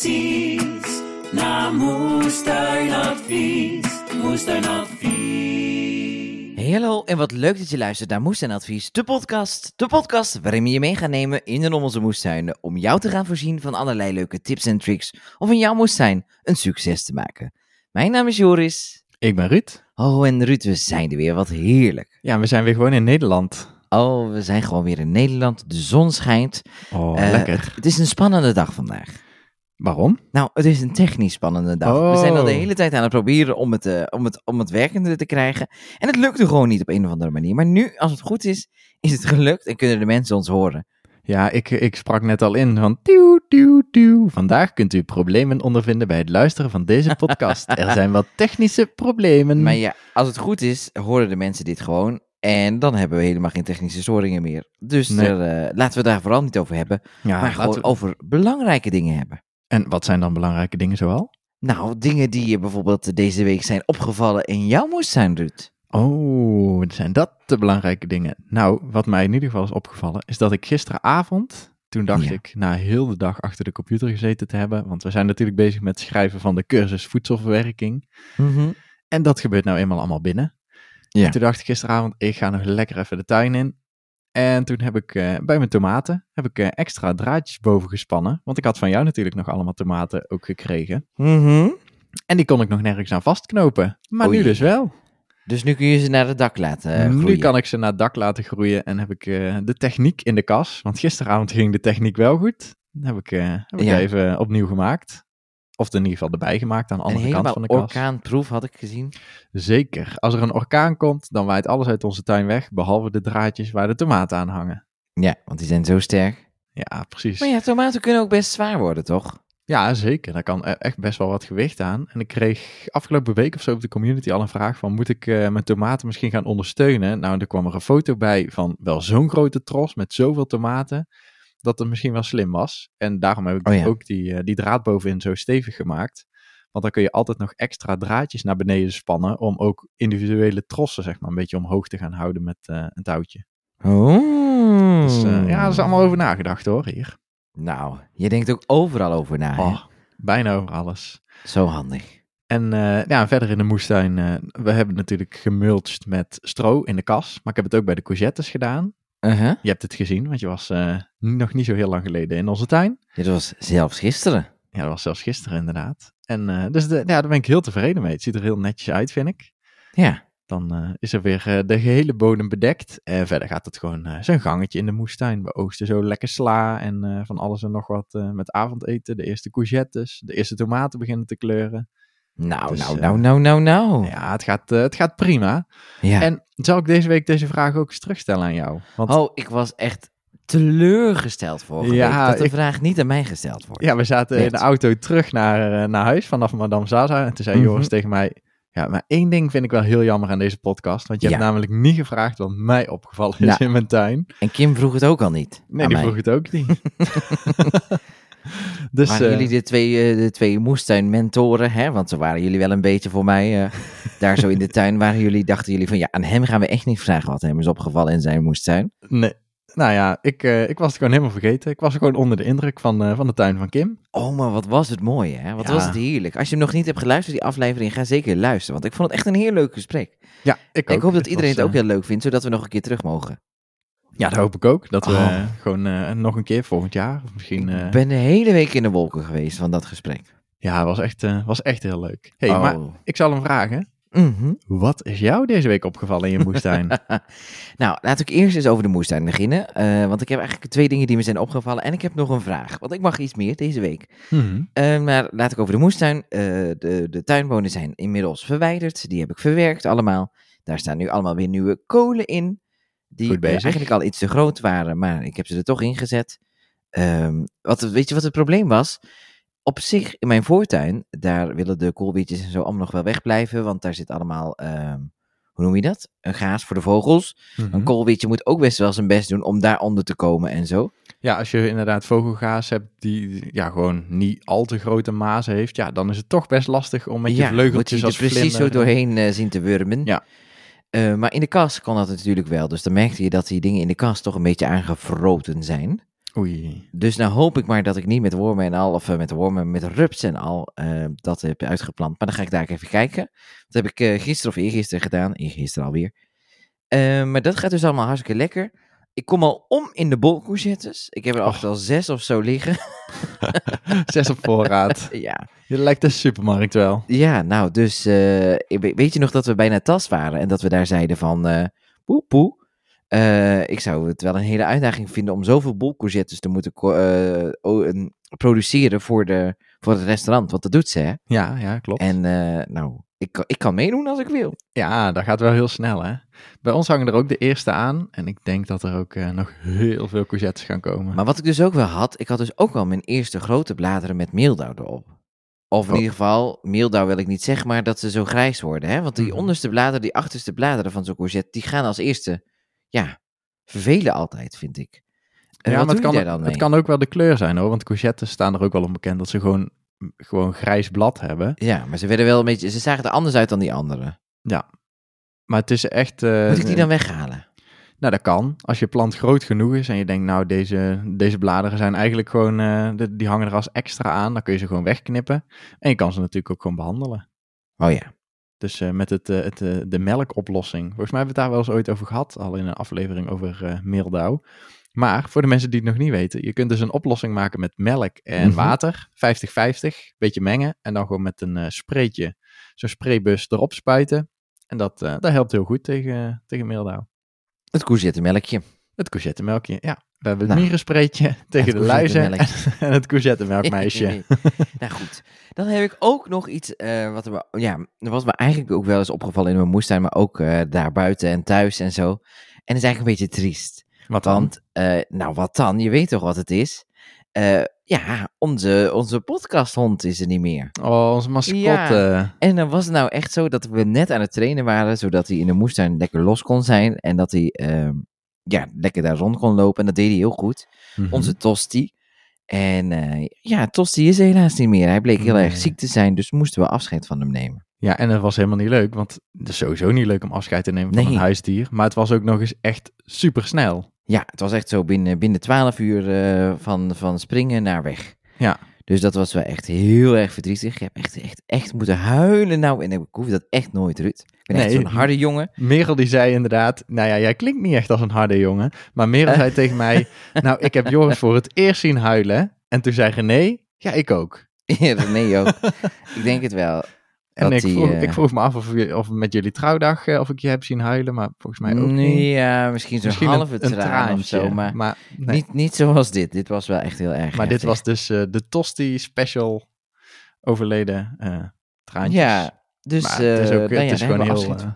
Precies naar Moestuinadvies. Moestuinadvies. Hey, hallo en wat leuk dat je luistert naar Moestuinadvies, de podcast. De podcast waarin we je mee gaan nemen in en om onze moestuinen om jou te gaan voorzien van allerlei leuke tips en tricks om in jouw moestuin een succes te maken. Mijn naam is Joris. Ik ben Ruud. Oh, en Ruud, we zijn er weer. Wat heerlijk. Ja, we zijn weer gewoon in Nederland. Oh, we zijn gewoon weer in Nederland. De zon schijnt. Oh, Eh, lekker. Het is een spannende dag vandaag. Waarom? Nou, het is een technisch spannende dag. We zijn al de Oh. hele tijd aan het proberen om het, eh, om, het, om het werkende te krijgen. En het lukte gewoon niet op een of andere manier. Maar nu, als het goed is, is het gelukt en kunnen de mensen ons horen. Ja, ik, ik sprak net al in van tuw, tuw, tuw. Vandaag kunt u problemen ondervinden bij het luisteren van deze podcast. er zijn wat technische problemen. Maar ja, als het goed is, horen de mensen dit gewoon. En dan hebben we helemaal geen technische storingen meer. Dus Nee. er, eh, laten we daar vooral niet over hebben. ja, maar gewoon we- over belangrijke dingen hebben. En wat zijn dan belangrijke dingen zoal? Nou, dingen die je bijvoorbeeld deze week zijn opgevallen in jouw moestuin, Ruud. Oh, zijn dat de belangrijke dingen? Nou, wat mij in ieder geval is opgevallen, is dat ik gisteravond, toen dacht Ja. ik, na heel de dag achter de computer gezeten te hebben, want we zijn natuurlijk bezig met het schrijven van de cursus voedselverwerking. En dat gebeurt nou eenmaal allemaal binnen. Ja. En toen dacht ik gisteravond, ik ga nog lekker even de tuin in. En toen heb ik eh, bij mijn tomaten heb ik, eh, extra draadjes boven gespannen. Want ik had van jou natuurlijk nog allemaal tomaten ook gekregen. Mhm. En die kon ik nog nergens aan vastknopen. Maar Oei. nu dus wel. Dus nu kun je ze naar het dak laten eh, nu groeien. kan ik ze naar het dak laten groeien en heb ik de techniek in de kas. Want gisteravond ging de techniek wel goed. Dan heb ik, heb ik Ja. even opnieuw gemaakt. Of in ieder geval erbij gemaakt aan de Een andere kant van de kas. orkaanproef had ik gezien. Zeker. Als er een orkaan komt, dan waait alles uit onze tuin weg. Behalve de draadjes waar de tomaten aan hangen. Ja, want die zijn zo sterk. Ja, precies. Maar ja, tomaten kunnen ook best zwaar worden, toch? Ja, zeker. Daar kan e- echt best wel wat gewicht aan. En ik kreeg afgelopen week of zo op de community al een vraag van... moet ik eh, mijn tomaten misschien gaan ondersteunen? Nou, er kwam er een foto bij van wel zo'n grote tros met zoveel tomaten... dat het misschien wel slim was. En daarom heb ik Oh ja. ook die, eh, die draad bovenin zo stevig gemaakt. Want dan kun je altijd nog extra draadjes naar beneden spannen... om ook individuele trossen zeg maar, een beetje omhoog te gaan houden met eh, een touwtje. Oh. Dus eh, ja, er is allemaal over nagedacht hoor, hier. Nou, je denkt ook overal over na. Oh, bijna over alles. Zo handig. En ja, verder in de moestuin, we hebben natuurlijk gemulcht met stro in de kas. Maar ik heb het ook bij de courgettes gedaan. Uh-huh. Je hebt het gezien, want je was eh, nog niet zo heel lang geleden in onze tuin. Dit was zelfs gisteren. Ja, dat was zelfs gisteren inderdaad. En eh, dus de, ja, daar ben ik heel tevreden mee. Het ziet er heel netjes uit, vind ik. Ja. Dan eh, is er weer de gehele bodem bedekt. En verder gaat het gewoon zo'n gangetje in de moestuin. We oogsten zo lekker sla en van alles en nog wat met avondeten. De eerste courgettes, de eerste tomaten beginnen te kleuren. Nou, Dus, nou, eh, nou, nou, nou, nou. Ja, het gaat, eh, het gaat prima. Ja. En zal ik deze week deze vraag ook eens terugstellen aan jou? Want Oh, ik was echt teleurgesteld vorige Ja, week dat de ik- vraag niet aan mij gesteld wordt. ja, we zaten in de auto terug naar, eh, naar huis vanaf Madame Zaza. En toen zei Mhm. Joris tegen mij... Ja, maar één ding vind ik wel heel jammer aan deze podcast. Want je hebt namelijk niet gevraagd wat mij opgevallen is Nou, in mijn tuin. En Kim vroeg het ook al niet. Nee, die mij. vroeg het ook niet. dus waren eh, jullie de twee, eh, de twee moestuinmentoren, hè? Want zo waren jullie wel een beetje voor mij. eh, daar zo in de tuin waren jullie, dachten jullie van ja, aan hem gaan we echt niet vragen wat hem is opgevallen in zijn moestuin. nee. Nou ja, ik, ik was het gewoon helemaal vergeten. Ik was gewoon onder de indruk van, van de tuin van Kim. Oh, maar wat was het mooi, hè? Wat Ja. was het heerlijk. Als je hem nog niet hebt geluisterd, die aflevering, ga zeker luisteren. Want ik vond het echt een heel leuk gesprek. Ja, ik ook. ik hoop dat iedereen was, het ook heel leuk vindt, zodat we nog een keer terug mogen. Ja, dat hoop ik ook. Dat we Oh. eh, gewoon eh, nog een keer volgend jaar. Of misschien... eh, Ik ben de hele week in de wolken geweest van dat gesprek. Ja, het was echt, eh, was echt heel leuk. hey, Oh. maar ik zal hem vragen. Mhm. Wat is jou deze week opgevallen in je moestuin? nou, laat ik eerst eens over de moestuin beginnen. eh, want ik heb eigenlijk twee dingen die me zijn opgevallen. En ik heb nog een vraag. Want ik mag iets meer deze week. Mhm. Eh, maar laat ik over de moestuin. eh, de, de tuinbonen zijn inmiddels verwijderd. Die heb ik verwerkt allemaal. Daar staan nu allemaal weer nieuwe kolen in. Die eh, eigenlijk al iets te groot waren. Maar ik heb ze er toch in gezet. Ehm, wat, weet je wat het probleem was? Op zich, in mijn voortuin, daar willen de koolwitjes en zo allemaal nog wel wegblijven. Want daar zit allemaal, ehm, hoe noem je dat? Een gaas voor de vogels. Mhm. Een koolwitje moet ook best wel zijn best doen om daaronder te komen en zo. Ja, als je inderdaad vogelgaas hebt die ja, gewoon niet al te grote mazen heeft, ja, dan is het toch best lastig om met je ja, moet vleugeltjes je als precies vlinder... zo doorheen eh, zien te wurmen. Ja. Eh, maar in de kast kon dat natuurlijk wel. Dus dan merkte je dat die dingen in de kast toch een beetje aangevroten zijn. Oei. Dus nou hoop ik maar dat ik niet met wormen en al, of eh, met wormen, met rups en al, eh, dat heb uitgeplant. Maar dan ga ik daar even kijken. Dat heb ik gisteren of eergisteren gedaan. Eergisteren alweer. Maar dat gaat dus allemaal hartstikke lekker. Ik kom al om in de bolcourgettes. Ik heb er altijd al zes of zo liggen. Zes op voorraad. ja. Je lijkt de supermarkt wel. ja, nou dus, eh, weet- je nog dat we bijna tas waren en dat we daar zeiden van, eh poe poe. Eh, ik zou het wel een hele uitdaging vinden om zoveel bolcourgettes te moeten produceren voor, de, voor het restaurant. Want dat doet ze, hè? Ja, ja, klopt. En nou, ik, kan- ik kan meedoen als ik wil. Ja, dat gaat wel heel snel, hè. Bij ons hangen er ook de eerste aan. En ik denk dat er ook eh, nog heel veel courgettes gaan komen. Maar wat ik dus ook wel had, ik had dus ook wel mijn eerste grote bladeren met meeldauw erop. Of in Oh. ieder geval, meeldauw wil ik niet zeggen, maar dat ze zo grijs worden. Hè? Want die Mhm. onderste bladeren, die achterste bladeren van zo'n courgette, die gaan als eerste, ja, vervelen altijd, vind ik. Ja, maar het kan, het kan ook wel de kleur zijn, hoor. Want courgettes staan er ook wel om bekend dat ze gewoon, gewoon grijs blad hebben. Ja, maar ze werden wel een beetje, ze zagen er anders uit dan die andere. Maar het is echt... eh, Moet ik die dan weghalen? Nou, dat kan. Als je plant groot genoeg is en je denkt, nou, deze, deze bladeren zijn eigenlijk gewoon, eh, de- die hangen er als extra aan, dan kun je ze gewoon wegknippen. En je kan ze natuurlijk ook gewoon behandelen. Oh ja. Dus eh, met het, het, de melkoplossing. Volgens mij hebben we het daar wel eens ooit over gehad, al in een aflevering over meeldauw. Maar voor de mensen die het nog niet weten, je kunt dus een oplossing maken met melk en Mhm. water, 50-50, beetje mengen en dan gewoon met een eh spreetje, zo'n spraybus erop spuiten. En dat, eh, dat helpt heel goed tegen, tegen meeldauw. Het courgettemelkje. Het courgettemelkje, ja. We hebben het Nou, mierenspreetje tegen de luizen en het courgettemelkmeisje. nou goed, dan heb ik ook nog iets eh, wat, er, me- ja, wat me eigenlijk ook wel eens opgevallen in mijn moestuin, maar ook eh, daar buiten en thuis en zo. En dat is eigenlijk een beetje triest. Wat dan? Want, eh, nou wat dan? Je weet toch wat het is? Eh, ja, onze, onze podcasthond is er niet meer. Oh, onze mascotte. En dan was het nou echt zo dat we net aan het trainen waren, zodat hij in de moestuin lekker los kon zijn. En dat hij ehm, ja, lekker daar rond kon lopen. En dat deed hij heel goed. Mhm. Onze Tosti. En eh, ja, Tosti is helaas niet meer. Hij bleek heel erg ziek te zijn, dus moesten we afscheid van hem nemen. Ja, en het was helemaal niet leuk, want het is sowieso niet leuk om afscheid te nemen van een huisdier. Maar het was ook nog eens echt super snel. Ja, het was echt zo binnen, binnen 12 uur eh, van, van springen naar weg. Ja. Dus dat was wel echt heel erg verdrietig. Ik heb echt, echt, echt moeten huilen. Nou, en ik hoef dat echt nooit, Ruud. Ik ben echt Nee. zo'n harde jongen. Merel die zei inderdaad, nou ja, jij klinkt niet echt als een harde jongen. Maar Merel zei tegen mij, nou, ik heb Joris voor het eerst zien huilen. En toen zei René, ja, ik ook. Ja, nee ook. ik denk het wel. En ik, die, vroeg, eh, ik vroeg me af of, of met jullie trouwdag, eh, of ik je heb zien huilen, maar volgens mij ook Nee, niet. ja, misschien zo'n halve een, traan traantje, of zo. Maar, nee. niet, niet zoals dit. Dit was wel echt heel erg Maar dit was dus eh, de Tosti special overleden eh traantjes. Ja, dus maar het is, eh, ook, nou het ja, is gewoon heel, eh,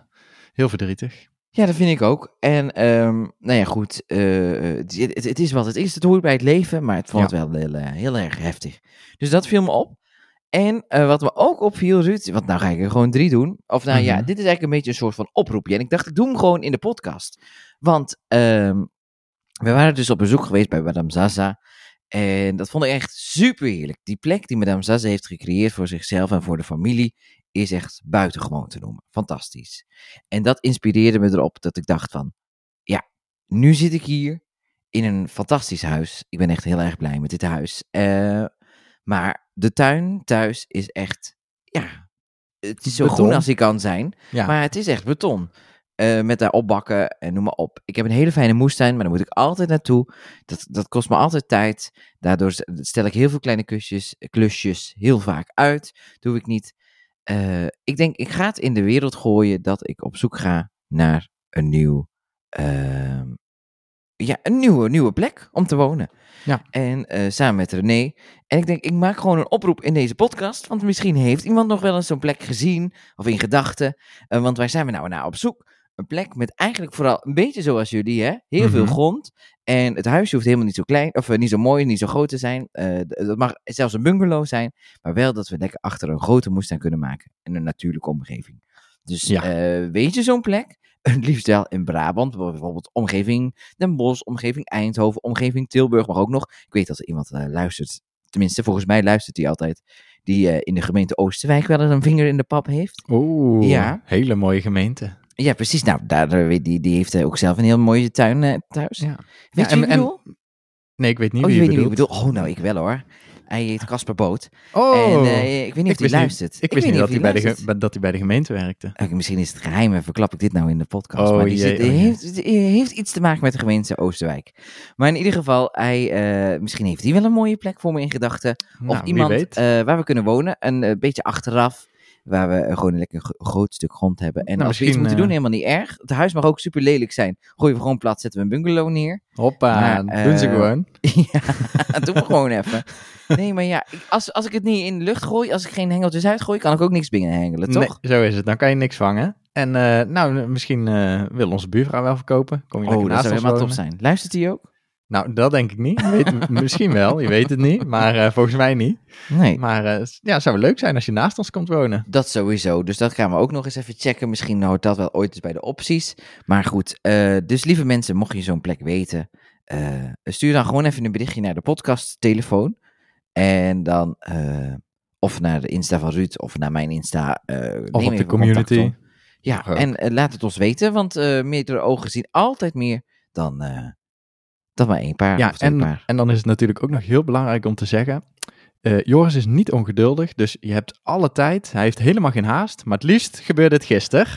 heel verdrietig. Ja, dat vind ik ook. En ehm, nou ja, goed. eh, het, het, het is wat het is. Het hoort bij het leven, maar het vond wel heel, eh, heel erg heftig. Dus dat viel me op. En eh, wat me ook opviel, Ruud, want nou ga ik er gewoon drie doen. Of nou ja, Mhm. dit is eigenlijk een beetje een soort van oproepje. En ik dacht, ik doe hem gewoon in de podcast. Want ehm, we waren dus op bezoek geweest bij Madame Zaza. En dat vond ik echt super heerlijk. Die plek die Madame Zaza heeft gecreëerd voor zichzelf en voor de familie is echt buitengewoon te noemen. Fantastisch. En dat inspireerde me erop dat ik dacht van, ja, nu zit ik hier in een fantastisch huis. Ik ben echt heel erg blij met dit huis. Eh, maar de tuin thuis is echt, ja, het is zo Beton. groen als hij kan zijn. Ja. Maar het is echt beton. Eh, met daar opbakken en noem maar op. Ik heb een hele fijne moestuin, maar daar moet ik altijd naartoe. Dat, dat kost me altijd tijd. Daardoor stel ik heel veel kleine kusjes, klusjes heel vaak uit. Doe ik niet. Eh, ik denk, ik ga het in de wereld gooien dat ik op zoek ga naar een nieuw, ehm, ja, een nieuwe, nieuwe plek om te wonen. Ja. En eh, samen met René. En ik denk, ik maak gewoon een oproep in deze podcast. Want misschien heeft iemand nog wel eens zo'n plek gezien. Of in gedachten. Eh, want waar zijn we nou naar op zoek? Een plek met eigenlijk vooral een beetje zoals jullie, hè? Heel veel Mhm. grond. En het huisje hoeft helemaal niet zo klein, of eh, niet zo mooi, niet zo groot te zijn. Dat mag zelfs een bungalow zijn. Maar wel dat we lekker achter een grote moestuin kunnen maken. En een natuurlijke omgeving. Dus Ja. weet je zo'n plek? Liefst wel in Brabant, bijvoorbeeld omgeving Den Bosch, omgeving Eindhoven, omgeving Tilburg, maar ook nog. Ik weet dat er iemand eh, luistert, tenminste volgens mij luistert hij altijd, die eh, in de gemeente Oosterwijk wel eens een vinger in de pap heeft. Oeh, Ja. hele mooie gemeente. Ja, precies. Nou, daar, die, die heeft eh, ook zelf een heel mooie tuin thuis. Ja. Weet Ja, je en- wat ik bedoel? Nee, ik weet niet Oh, wie je je weet niet wie ik bedoelt. bedoel. Oh, nou, ik wel hoor. Hij heet Casper Boot. Oh, en eh, ik weet niet of hij luistert. Niet, ik wist niet dat of hij, bij de, dat hij bij de gemeente werkte. Misschien is het geheim en verklap ik dit nou in de podcast. Oh, maar die jee, zit, oh, heeft, iets te maken met de gemeente Oosterwijk. Maar in ieder geval, hij, eh, misschien heeft hij wel een mooie plek voor me in gedachten. Of Nou, iemand eh, waar we kunnen wonen. Een beetje achteraf. Waar we gewoon een lekker gro- groot stuk grond hebben. En Nou, als we iets moeten doen, helemaal niet erg. Het huis mag ook super lelijk zijn. Gooien we gewoon plat, zetten we een bungalow neer. Hoppa, maar, doen ze gewoon. ja, doen we gewoon even. Nee, maar ja, als, als ik het niet in de lucht gooi, als ik geen hengeltjes uitgooi, kan ik ook niks binnen hengelen, toch? Nee, zo is het. Dan kan je niks vangen. En eh, nou, misschien eh, wil onze buurvrouw wel verkopen. Kom je Oh, lekker dat naast zou ons helemaal top zijn. Luistert hij ook? Nou, dat denk ik niet. Weet, misschien wel, je weet het niet. Maar eh, volgens mij niet. Nee. Maar eh, ja, het zou leuk zijn als je naast ons komt wonen. Dat sowieso. Dus dat gaan we ook nog eens even checken. Misschien hoort dat wel ooit eens bij de opties. Maar goed, dus lieve mensen, mocht je zo'n plek weten, stuur dan gewoon even een berichtje naar de podcast telefoon. En dan, eh, of naar de Insta van Ruud, of naar mijn Insta. eh, Of op de community. Ja, en eh, laat het ons weten, want meerdere ogen zien altijd meer dan, dan maar één paar. Ja, en, paar. en dan is het natuurlijk ook nog heel belangrijk om te zeggen. Joris is niet ongeduldig, dus je hebt alle tijd. Hij heeft helemaal geen haast, maar het liefst gebeurde het gisteren.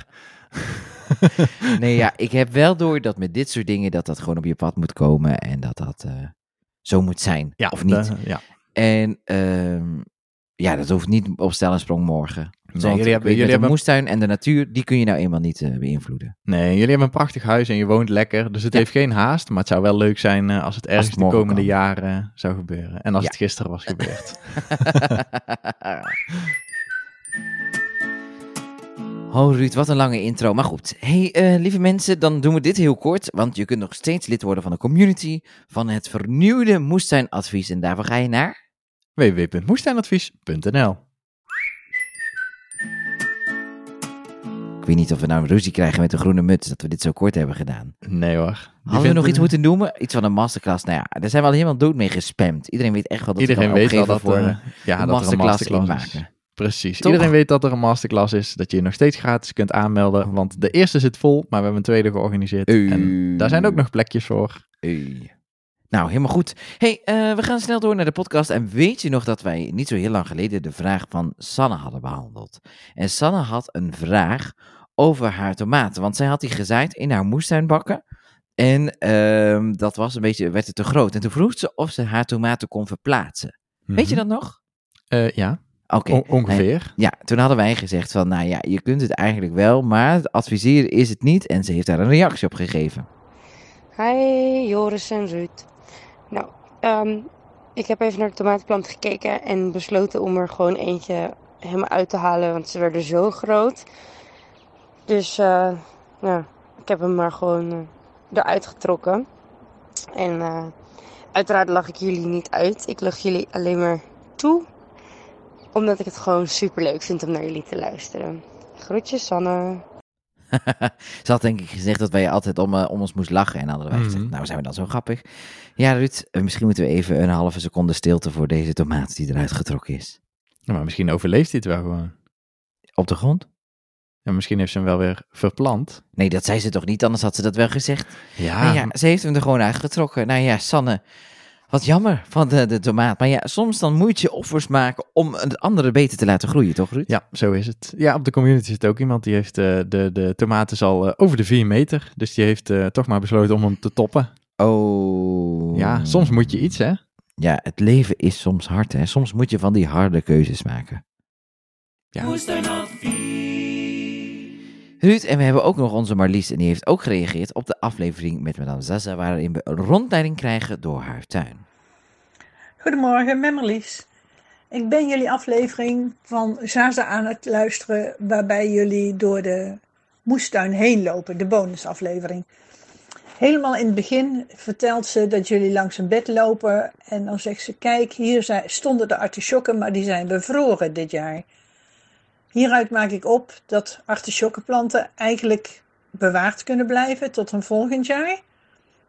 Nee, ja, ik heb wel door dat met dit soort dingen dat dat gewoon op je pad moet komen en dat dat zo moet zijn, Ja, of niet. de- ja. En ehm, ja, dat hoeft niet op stel en sprong morgen. Want jullie hebben- jullie de moestuin en de natuur, die kun je nou eenmaal niet eh, beïnvloeden. Nee, jullie hebben een prachtig huis en je woont lekker, dus het Ja. heeft geen haast. Maar het zou wel leuk zijn eh, als het ergens het de komende kan. jaren zou gebeuren. En als Ja. het gisteren was gebeurd. Oh Ruud, wat een lange intro. Maar goed, hey, eh, lieve mensen, dan doen we dit heel kort. Want je kunt nog steeds lid worden van de community van het vernieuwde moestuinadvies. En daarvoor ga je naar... www.moestuinadvies.nl Ik weet niet of we nou een ruzie krijgen met de groene muts, dat we dit zo kort hebben gedaan. Nee hoor. Die Hadden we nog iets moeten noemen? Iets van een masterclass? Nou ja, daar zijn we al helemaal dood mee gespamd. Iedereen weet echt wel dat Iedereen we weet wel dat, voor eh, een ja, dat er een masterclass masterclass is. Precies. Toch? Iedereen weet dat er een masterclass is, dat je je nog steeds gratis kunt aanmelden. Want de eerste zit vol, maar we hebben een tweede georganiseerd. En daar zijn ook nog plekjes voor. Nou, helemaal goed. hey, eh, we gaan snel door naar de podcast. En weet je nog dat wij niet zo heel lang geleden de vraag van Sanne hadden behandeld? En Sanne had een vraag over haar tomaten. Want zij had die gezaaid in haar moestuinbakken. En ehm, dat was een beetje, werd het te groot. En toen vroeg ze of ze haar tomaten kon verplaatsen. Weet je dat nog? Eh, ja, Oké. on- ongeveer. Ja, toen hadden wij gezegd van, nou ja, je kunt het eigenlijk wel, maar het adviseren is het niet. En ze heeft daar een reactie op gegeven. Hi Joris en Ruud. Nou, ehm, ik heb even naar de tomatenplant gekeken en besloten om er gewoon eentje helemaal uit te halen, want ze werden zo groot. Dus eh, ja, ik heb hem maar gewoon eh, eruit getrokken. En eh, uiteraard lach ik jullie niet uit. Ik lach jullie alleen maar toe, omdat ik het gewoon super leuk vind om naar jullie te luisteren. Groetjes Sanne. Ze had denk ik gezegd dat wij altijd om, eh, om ons moest lachen. En hadden wij gezegd, Mhm. nou zijn we dan zo grappig. Ja, Ruud, eh, misschien moeten we even een halve seconde stilte voor deze tomaat die eruit getrokken is. Ja, maar misschien overleeft hij het wel gewoon. Op de grond? En misschien heeft ze hem wel weer verplant. Nee, dat zei ze toch niet, anders had ze dat wel gezegd. Ja, Maar ja, ze heeft hem er gewoon uitgetrokken. Nou ja, Sanne, wat jammer van de, de tomaat. Maar ja, soms dan moet je offers maken om het andere beter te laten groeien, toch Ruud? Ja, zo is het. Ja, op de community zit ook iemand die heeft eh, de, de tomaten al eh, over de 4 meter. Dus die heeft eh, toch maar besloten om hem te toppen. Oh. Ja, soms moet je iets, hè? Ja, het leven is soms hard, hè. Soms moet je van die harde keuzes maken. Ja. Ruud, en we hebben ook nog onze Marlies. En die heeft ook gereageerd op de aflevering met Madame Zaza. Waarin we rondleiding krijgen door haar tuin. Goedemorgen, met Marlies. Ik ben jullie aflevering van Zaza aan het luisteren, waarbij jullie door de moestuin heen lopen, de bonusaflevering. Helemaal in het begin vertelt ze dat jullie langs een bed lopen en dan zegt ze, kijk, hier stonden de artisjokken, maar die zijn bevroren dit jaar. Hieruit maak ik op dat artisjokkenplanten eigenlijk bewaard kunnen blijven tot een volgend jaar.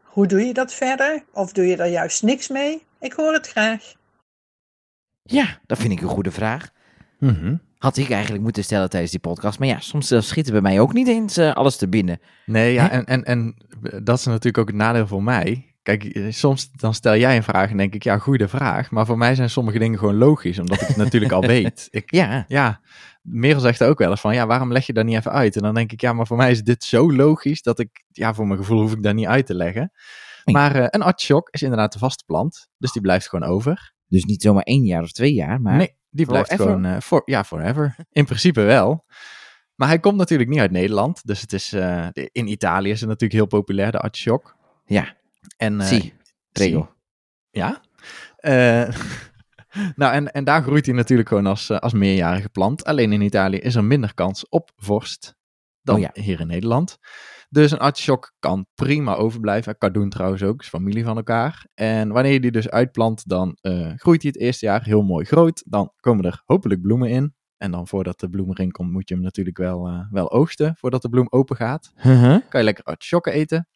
Hoe doe je dat verder? Of doe je er juist niks mee? Ik hoor het graag. Ja, dat vind ik een goede vraag. Mhm. Had ik eigenlijk moeten stellen tijdens die podcast. Maar ja, soms eh, schiet er bij mij ook niet eens eh, alles te binnen. Nee, ja, en, en, en dat is natuurlijk ook het nadeel voor mij. kijk, eh, soms dan stel jij een vraag en denk ik, ja, goede vraag. Maar voor mij zijn sommige dingen gewoon logisch, omdat ik het natuurlijk al weet. Ik, Ja, ja, Merel zegt ook wel eens van, ja, waarom leg je dat niet even uit? En dan denk ik, ja, maar voor mij is dit zo logisch dat ik, ja, voor mijn gevoel hoef ik dat niet uit te leggen. Nee. Maar eh, een artichok is inderdaad een vaste plant, dus die blijft gewoon over. dus niet zomaar één jaar of twee jaar, maar... nee, die blijft forever? gewoon, voor, ja, forever. In principe wel. Maar hij komt natuurlijk niet uit Nederland, dus het is, de- in Italië is het natuurlijk heel populair, de artichok. Ja, En, zie, regel. Ja. Nou, en, en daar groeit hij natuurlijk gewoon als, eh, als meerjarige plant. Alleen in Italië is er minder kans op vorst dan Oh ja. hier in Nederland. Dus een artichok kan prima overblijven. Kan doen trouwens ook, is familie van elkaar. En wanneer je die dus uitplant, dan eh, groeit hij het eerste jaar heel mooi groot. Dan komen er hopelijk bloemen in. En dan voordat de bloem erin komt, moet je hem natuurlijk wel, eh, wel oogsten. Voordat de bloem open gaat. Uh-huh. Kan je lekker artichokken eten.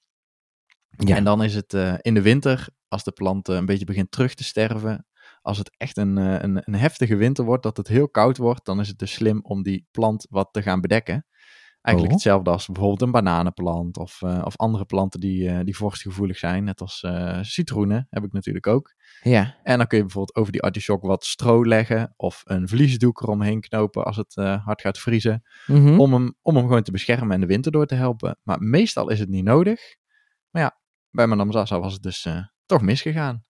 Ja. En dan is het in de winter, als de plant een beetje begint terug te sterven, als het echt een, eh, een, een heftige winter wordt, dat het heel koud wordt, dan is het dus slim om die plant wat te gaan bedekken. Eigenlijk Oh. hetzelfde als bijvoorbeeld een bananenplant of, eh, of andere planten die, eh, die vorstgevoelig zijn, net als citroenen heb ik natuurlijk ook. Ja, En dan kun je bijvoorbeeld over die artichok wat stro leggen of een vliesdoek eromheen knopen als het hard gaat vriezen Mhm. om hem, om hem gewoon te beschermen en de winter door te helpen. Maar meestal is het niet nodig. Maar ja, bij Madame Zaza was het dus toch misgegaan.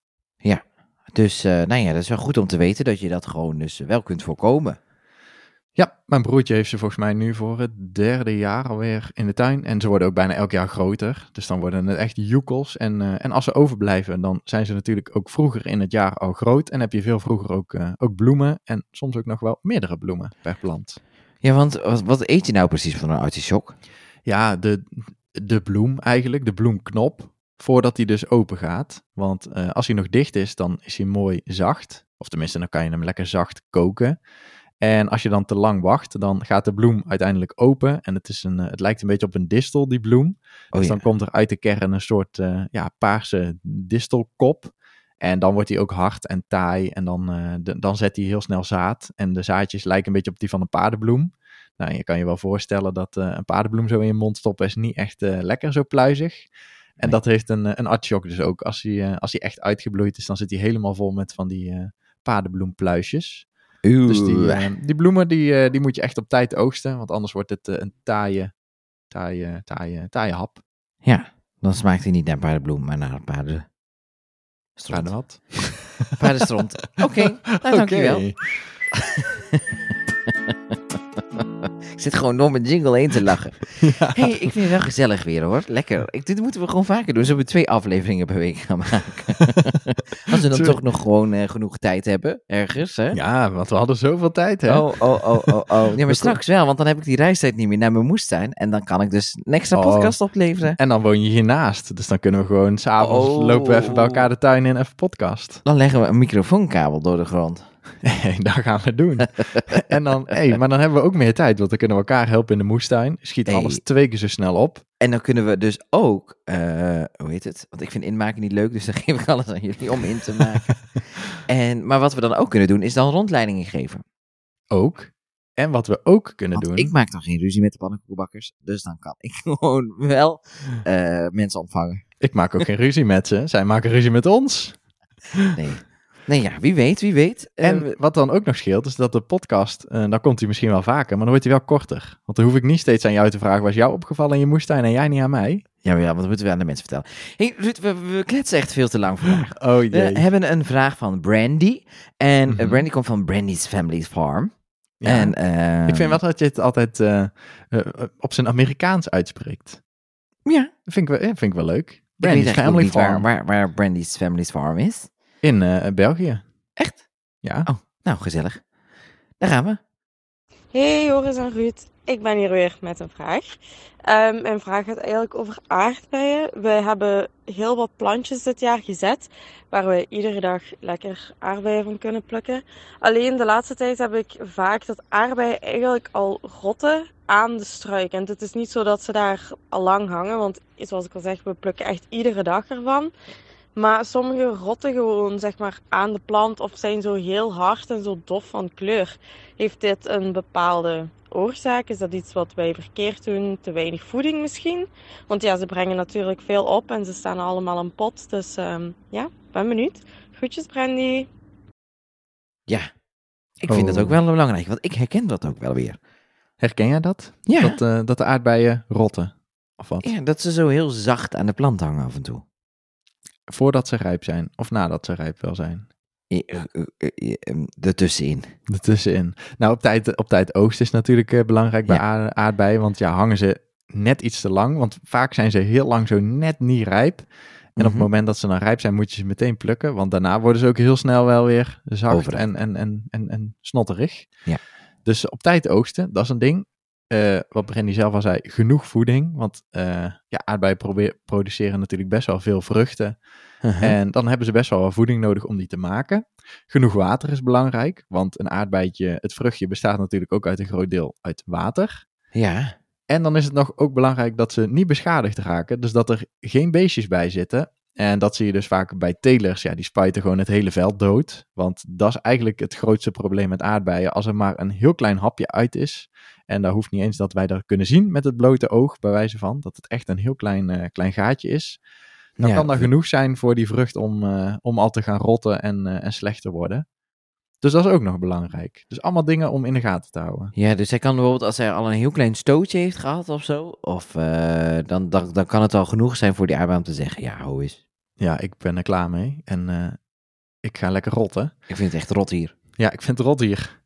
Dus, eh, nou ja, dat is wel goed om te weten dat je dat gewoon dus wel kunt voorkomen. Ja, mijn broertje heeft ze volgens mij nu voor het derde jaar alweer in de tuin. En ze worden ook bijna elk jaar groter. Dus dan worden het echt joekels. En, eh, en als ze overblijven, dan zijn ze natuurlijk ook vroeger in het jaar al groot. En heb je veel vroeger ook, eh, ook bloemen. En soms ook nog wel meerdere bloemen per plant. Ja, want wat, wat eet je nou precies van een artichok? Ja, de, de bloem eigenlijk, de bloemknop, voordat die dus open gaat. Want eh, als hij nog dicht is, dan is hij mooi zacht. Of tenminste, dan kan je hem lekker zacht koken. En als je dan te lang wacht, dan gaat de bloem uiteindelijk open. En het, is een, eh, het lijkt een beetje op een distel, die bloem. Oh dus ja. dan komt er uit de kern een soort eh, ja, paarse distelkop. En dan wordt hij ook hard en taai. En dan, de- dan zet hij heel snel zaad. En de zaadjes lijken een beetje op die van een paardenbloem. Nou, je kan je wel voorstellen dat een paardenbloem zo in je mond stoppen is niet echt lekker zo pluizig. En dat heeft een, eh, een artichok dus ook. Als hij, eh, als hij echt uitgebloeid is, dan zit hij helemaal vol met van die eh paardenbloempluisjes. Dus die, die bloemen die, die moet je echt op tijd oogsten. Want anders wordt het een taaie, taaie, taaie, taaie hap. Ja, dan smaakt hij niet naar paardenbloem, maar naar paarden... stront. Paardenwat. Paardenstront. Oké, nou, dankjewel. Ik zit gewoon door mijn jingle heen te lachen. Ja. hey, ik vind het wel gezellig weer hoor. Lekker. Ik, dit moeten we gewoon vaker doen. Zullen we twee afleveringen per week gaan maken? Als we dan toch nog gewoon eh, genoeg tijd hebben, ergens. Hè? Ja, want we hadden zoveel tijd, hè? Oh, oh, oh, oh, oh. Ja, maar straks wel, want dan heb ik die reistijd niet meer naar mijn moestuin. En dan kan ik dus een extra Oh. podcast opleveren. En dan woon je hiernaast. Dus dan kunnen we gewoon s'avonds Oh. lopen we even bij elkaar de tuin in even podcast. Dan leggen we een microfoonkabel door de grond. Hey, dat gaan we doen. en dan, hey, maar dan hebben we ook meer tijd, want dan kunnen we elkaar helpen in de moestuin. Schiet Hey. alles twee keer zo snel op. En dan kunnen we dus ook, eh, hoe heet het? Want ik vind inmaken niet leuk, dus dan geef ik alles aan jullie om in te maken. en, maar wat we dan ook kunnen doen, is dan rondleidingen geven. Ook. En wat we ook kunnen Want doen. ik maak dan geen ruzie met de pannenkoekenbakkers, dus dan kan ik gewoon wel eh, mensen ontvangen. Ik maak ook geen ruzie met ze. Zij maken ruzie met ons. Nee. Nee, ja, wie weet, wie weet. Eh, En wat dan ook nog scheelt, is dat de podcast, eh, dan komt hij misschien wel vaker, maar dan wordt hij wel korter. Want dan hoef ik niet steeds aan jou te vragen, was jou opgevallen in je moestuin en jij niet aan mij? ja, maar ja, want dat moeten we aan de mensen vertellen. hey, Ruud, we, we kletsen echt veel te lang vandaag. Oh We hebben een vraag van Brandy. En eh, Mhm. Brandy komt van Brandy's Family Farm. Ja. En, eh, ik vind wel dat je het altijd op zijn Amerikaans uitspreekt. Ja, Dat vind ik wel, ja, vind ik wel leuk. Brandy's Family Farm. waar, waar, waar Brandy's Family's Farm is. In eh, België. Echt? Ja. Oh, nou, gezellig. Daar gaan we. Hey Joris en Ruud, ik ben hier weer met een vraag. Ehm, mijn vraag gaat eigenlijk over aardbeien. We hebben heel wat plantjes dit jaar gezet waar we iedere dag lekker aardbeien van kunnen plukken. Alleen de laatste tijd heb ik vaak dat aardbeien eigenlijk al rotten aan de struik. En het is niet zo dat ze daar al lang hangen, want zoals ik al zeg, we plukken echt iedere dag ervan. Maar sommige rotten gewoon zeg maar aan de plant of zijn zo heel hard en zo dof van kleur. Heeft dit een bepaalde oorzaak? Is dat iets wat wij verkeerd doen? Te weinig voeding misschien? Want ja, ze brengen natuurlijk veel op en ze staan allemaal in pot. Dus ehm, ja, ben benieuwd. Groetjes Brandy. Ja, ik vind dat Oh. ook wel belangrijk, want ik herken dat ook wel weer. Herken jij dat? Ja, Dat, eh, dat de aardbeien rotten? Of wat? ja, dat ze zo heel zacht aan de plant hangen af en toe. Voordat ze rijp zijn. Of nadat ze rijp wel zijn. Eh, eh, eh, eh, Ertussenin. Ertussenin. Nou, op tijd, op tijd oogst is natuurlijk belangrijk bij Ja. aardbeien. Want ja, hangen ze net iets te lang. Want vaak zijn ze heel lang zo net niet rijp. En op Mhm. het moment dat ze dan rijp zijn, moet je ze meteen plukken. Want daarna worden ze ook heel snel wel weer zacht en, en, en, en, en snotterig. Ja. Dus op tijd oogsten, dat is een ding. Eh, wat Brandy zelf al zei, genoeg voeding. Want eh, ja, aardbeien probeer- produceren natuurlijk best wel veel vruchten. Uh-huh. En dan hebben ze best wel wat voeding nodig om die te maken. Genoeg water is belangrijk, want een aardbeidje, het vruchtje, bestaat natuurlijk ook uit een groot deel uit water. Ja, En dan is het nog ook belangrijk dat ze niet beschadigd raken, dus dat er geen beestjes bij zitten. En dat zie je dus vaak bij telers, ja, die spuiten gewoon het hele veld dood. Want dat is eigenlijk het grootste probleem met aardbeien. Als er maar een heel klein hapje uit is, en daar hoeft niet eens dat wij dat kunnen zien met het blote oog, bij wijze van, dat het echt een heel klein, eh, klein gaatje is. Dan Ja, kan dat genoeg zijn voor die vrucht om, eh, om al te gaan rotten en, eh, en slecht te worden. Dus dat is ook nog belangrijk. Dus allemaal dingen om in de gaten te houden. Ja, dus hij kan bijvoorbeeld als hij al een heel klein stootje heeft gehad of zo, of dan, dan, dan kan het al genoeg zijn voor die aardbei om te zeggen, ja, hoe is. Ja, ik ben er klaar mee. En ik ga lekker rotten. Ik vind het echt rot hier. Ja, ik vind het rot hier.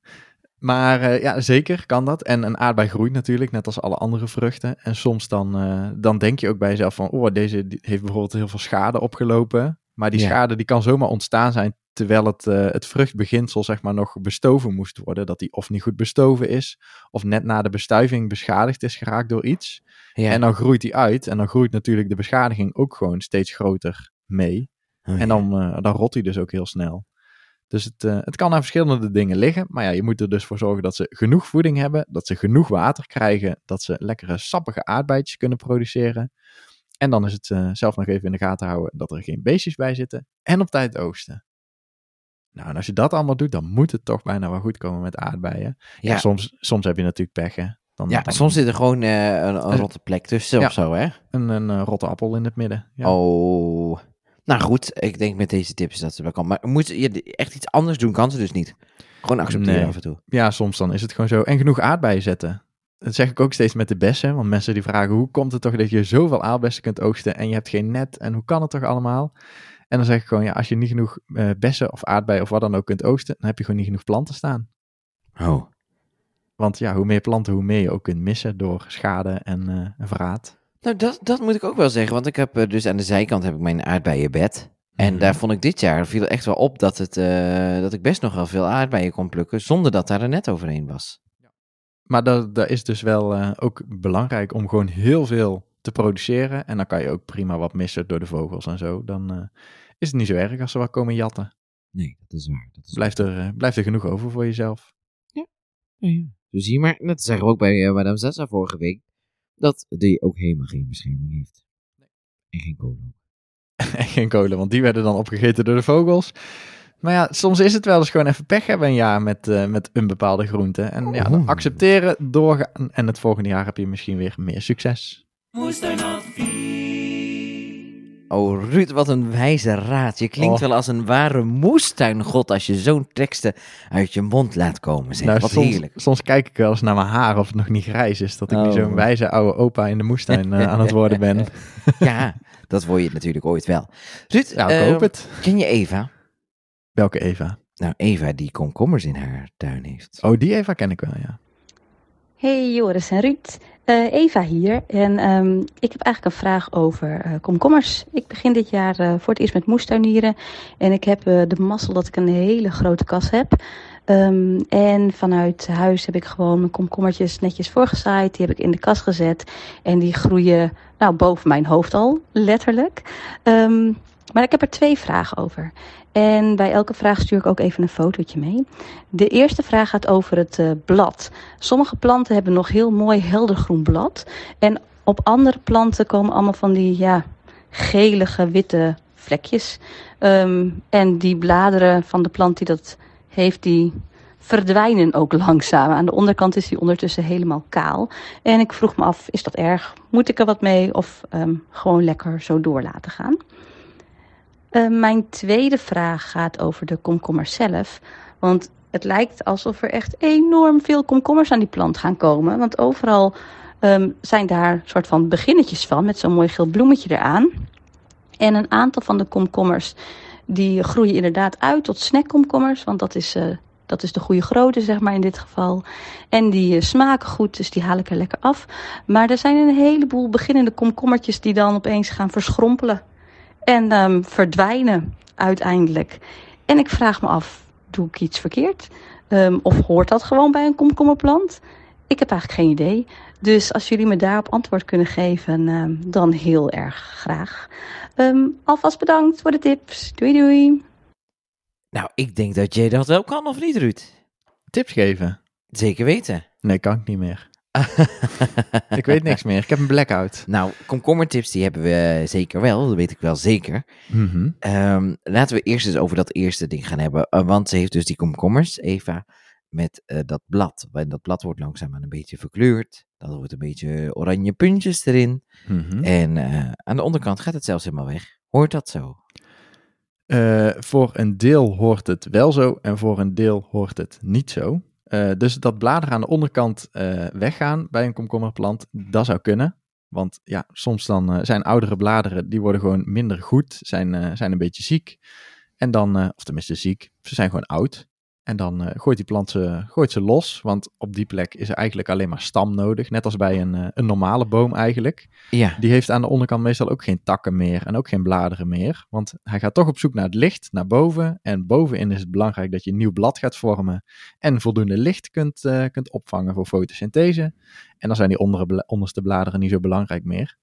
Maar eh, ja, zeker kan dat. En een aardbei groeit natuurlijk, net als alle andere vruchten. En soms dan, eh, dan denk je ook bij jezelf van... oh, deze heeft bijvoorbeeld heel veel schade opgelopen. Maar die Ja. schade die kan zomaar ontstaan zijn... terwijl het, eh, het vruchtbeginsel zeg maar nog bestoven moest worden. Dat die of niet goed bestoven is... of net na de bestuiving beschadigd is geraakt door iets. Ja. En dan groeit die uit. En dan groeit natuurlijk de beschadiging ook gewoon steeds groter mee. Oh, ja. En dan, dan rot hij dus ook heel snel. Dus het, eh, het kan aan verschillende dingen liggen. Maar ja, je moet er dus voor zorgen dat ze genoeg voeding hebben. Dat ze genoeg water krijgen. Dat ze lekkere sappige aardbeidjes kunnen produceren. En dan is het eh, zelf nog even in de gaten houden dat er geen beestjes bij zitten. En op tijd oogsten. Nou, en als je dat allemaal doet, dan moet het toch bijna wel goed komen met aardbeien. Ja, ja. soms, soms heb je natuurlijk pech, hè. Dan, ja, dan soms zit er gewoon eh, een, een rotte plek tussen ja. of zo, hè? een, een rotte appel in het midden. Ja. Oh. Nou goed, ik denk met deze tips dat ze wel kan. Maar moet je echt iets anders doen, kan ze dus niet. Gewoon accepteren Nee. af en toe. Ja, soms dan is het gewoon zo. En genoeg aardbeien zetten. Dat zeg ik ook steeds met de bessen. Want mensen die vragen, hoe komt het toch dat je zoveel aardbessen kunt oogsten en je hebt geen net? En hoe kan het toch allemaal? En dan zeg ik gewoon, ja, als je niet genoeg eh, bessen of aardbeien of wat dan ook kunt oogsten, dan heb je gewoon niet genoeg planten staan. Oh. Want ja, hoe meer planten, hoe meer je ook kunt missen door schade en eh, en verraad. Nou, dat, dat moet ik ook wel zeggen. Want ik heb eh, dus aan de zijkant heb ik mijn aardbeienbed. En Mhm. daar vond ik dit jaar, viel echt wel op dat, het, eh, dat ik best nog wel veel aardbeien kon plukken. Zonder dat daar een net overheen was. Maar dat, dat is dus wel eh, ook belangrijk om gewoon heel veel te produceren. En dan kan je ook prima wat missen door de vogels en zo. Dan is het niet zo erg als ze wat komen jatten. Nee, dat is waar. Dat is Blijft er, blijft er genoeg over voor jezelf. Dus hier maar, net zeggen we ook bij Madame Zessa vorige week, dat die ook helemaal geen bescherming heeft. En geen kolen. En geen kolen, want die werden dan opgegeten door de vogels. Maar ja, soms is het wel eens gewoon even pech hebben een jaar met, eh, met een bepaalde groente. En ja, dan Oeh. accepteren, doorgaan. En het volgende jaar heb je misschien weer meer succes. Oh, Ruud, wat een wijze raad. Je klinkt Oh. wel als een ware moestuingod als je zo'n teksten uit je mond laat komen. Zeg. Nou, wat soms, heerlijk. soms kijk ik wel eens naar mijn haar of het nog niet grijs is. Dat ik nu Oh. zo'n wijze oude opa in de moestuin eh, aan het worden ben. ja, dat word je natuurlijk ooit wel. Ruud, Ja, ik hoop het. ken je Eva? Welke Eva? Nou, Eva die komkommers in haar tuin heeft. Oh, die Eva ken ik wel, ja. Hey Joris en Ruud, Eh, Eva hier. En ehm, ik heb eigenlijk een vraag over eh, komkommers. Ik begin dit jaar eh, voor het eerst met moestuinieren. En ik heb de mazzel dat ik een hele grote kas heb. Ehm, en vanuit huis heb ik gewoon mijn komkommertjes netjes voorgezaaid. Die heb ik in de kas gezet. En die groeien nou, boven mijn hoofd al, letterlijk. Ehm, maar ik heb er twee vragen over. En bij elke vraag stuur ik ook even een fotootje mee. De eerste vraag gaat over het eh, blad. Sommige planten hebben nog heel mooi heldergroen blad. En op andere planten komen allemaal van die ja, gelige, witte vlekjes. Ehm, en die bladeren van de plant die dat heeft, die verdwijnen ook langzaam. Aan de onderkant is die ondertussen helemaal kaal. En ik vroeg me af, is dat erg? Moet ik er wat mee of ehm, gewoon lekker zo door laten gaan? Uh, mijn tweede vraag gaat over de komkommer zelf. Want het lijkt alsof er echt enorm veel komkommers aan die plant gaan komen. Want overal um, zijn daar soort van beginnetjes van met zo'n mooi geel bloemetje eraan. En een aantal van de komkommers die groeien inderdaad uit tot snackkomkommers. Want dat is, uh, dat is de goede grootte, zeg maar in dit geval. En die uh, smaken goed, dus die haal ik er lekker af. Maar er zijn een heleboel beginnende komkommertjes die dan opeens gaan verschrompelen. En um, verdwijnen uiteindelijk. En ik vraag me af, doe ik iets verkeerd? Um, of hoort dat gewoon bij een komkommerplant? Ik heb eigenlijk geen idee. Dus als jullie me daarop antwoord kunnen geven, um, dan heel erg graag. Um, alvast bedankt voor de tips. Doei doei. Nou, ik denk dat jij dat wel kan, of niet, Ruud? Tips geven? Zeker weten. Nee, kan ik niet meer. ik weet niks meer. Ik heb een blackout. Nou, komkommertips die hebben we zeker wel. Dat weet ik wel zeker. Mm -hmm. um, laten we eerst eens over dat eerste ding gaan hebben. Uh, want ze heeft dus die komkommers, Eva, met uh, dat blad. En dat blad wordt langzaam een beetje verkleurd. Dan wordt een beetje oranje puntjes erin. Mm -hmm. En uh, aan de onderkant gaat het zelfs helemaal weg. Hoort dat zo? Voor een deel hoort het wel zo en voor een deel hoort het niet zo. Uh, dus dat bladeren aan de onderkant uh, weggaan bij een komkommerplant, dat zou kunnen. Want ja, soms dan uh, zijn oudere bladeren, die worden gewoon minder goed, zijn, zijn een beetje ziek. En dan, of tenminste ziek, ze zijn gewoon oud. En dan gooit die plant ze, gooit ze los, want op die plek is er eigenlijk alleen maar stam nodig. Net als bij een, een normale boom eigenlijk. Ja. Die heeft aan de onderkant meestal ook geen takken meer en ook geen bladeren meer. Want hij gaat toch op zoek naar het licht, naar boven. En bovenin is het belangrijk dat je een nieuw blad gaat vormen en voldoende licht kunt, uh, kunt opvangen voor fotosynthese. En dan zijn die ondere, onderste bladeren niet zo belangrijk meer.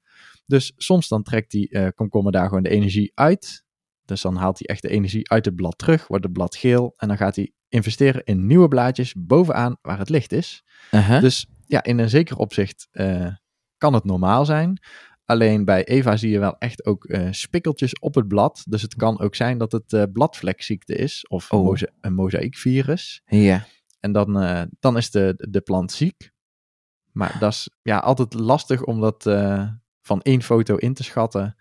Dus soms dan trekt die komkommer daar gewoon de energie uit. Dus dan haalt hij echt de energie uit het blad terug, wordt het blad geel en dan gaat hij investeren in nieuwe blaadjes bovenaan waar het licht is. Uh -huh. Dus ja, in een zeker opzicht uh, kan het normaal zijn. Alleen bij Eva zie je wel echt ook uh, spikkeltjes op het blad. Dus het kan ook zijn dat het uh, bladvlekziekte is of oh. moza een mozaïekvirus. Ja. En dan, dan is de, de plant ziek. Maar dat is ja, altijd lastig om dat van één foto in te schatten.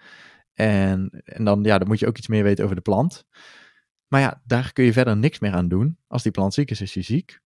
En, en dan, ja, dan moet je ook iets meer weten over de plant. Maar ja, daar kun je verder niks meer aan doen. Als die plant ziek is, is hij ziek.